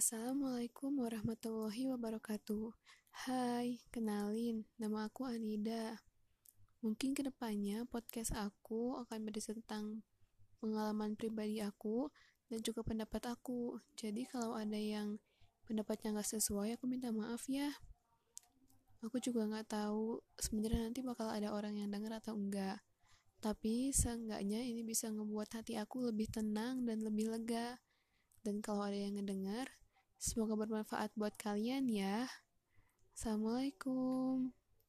Assalamualaikum warahmatullahi wabarakatuh. Hai, kenalin, nama aku Anida. Mungkin ke depannya podcast aku akan berisi tentang pengalaman pribadi aku dan juga pendapat aku. Jadi kalau ada yang pendapatnya nggak sesuai, aku minta maaf ya. Aku juga nggak tahu sebenarnya nanti bakal ada orang yang denger atau enggak. Tapi seenggaknya ini bisa ngebuat hati aku lebih tenang dan lebih lega. Dan kalau ada yang ngedengar, semoga bermanfaat buat kalian ya. Assalamualaikum.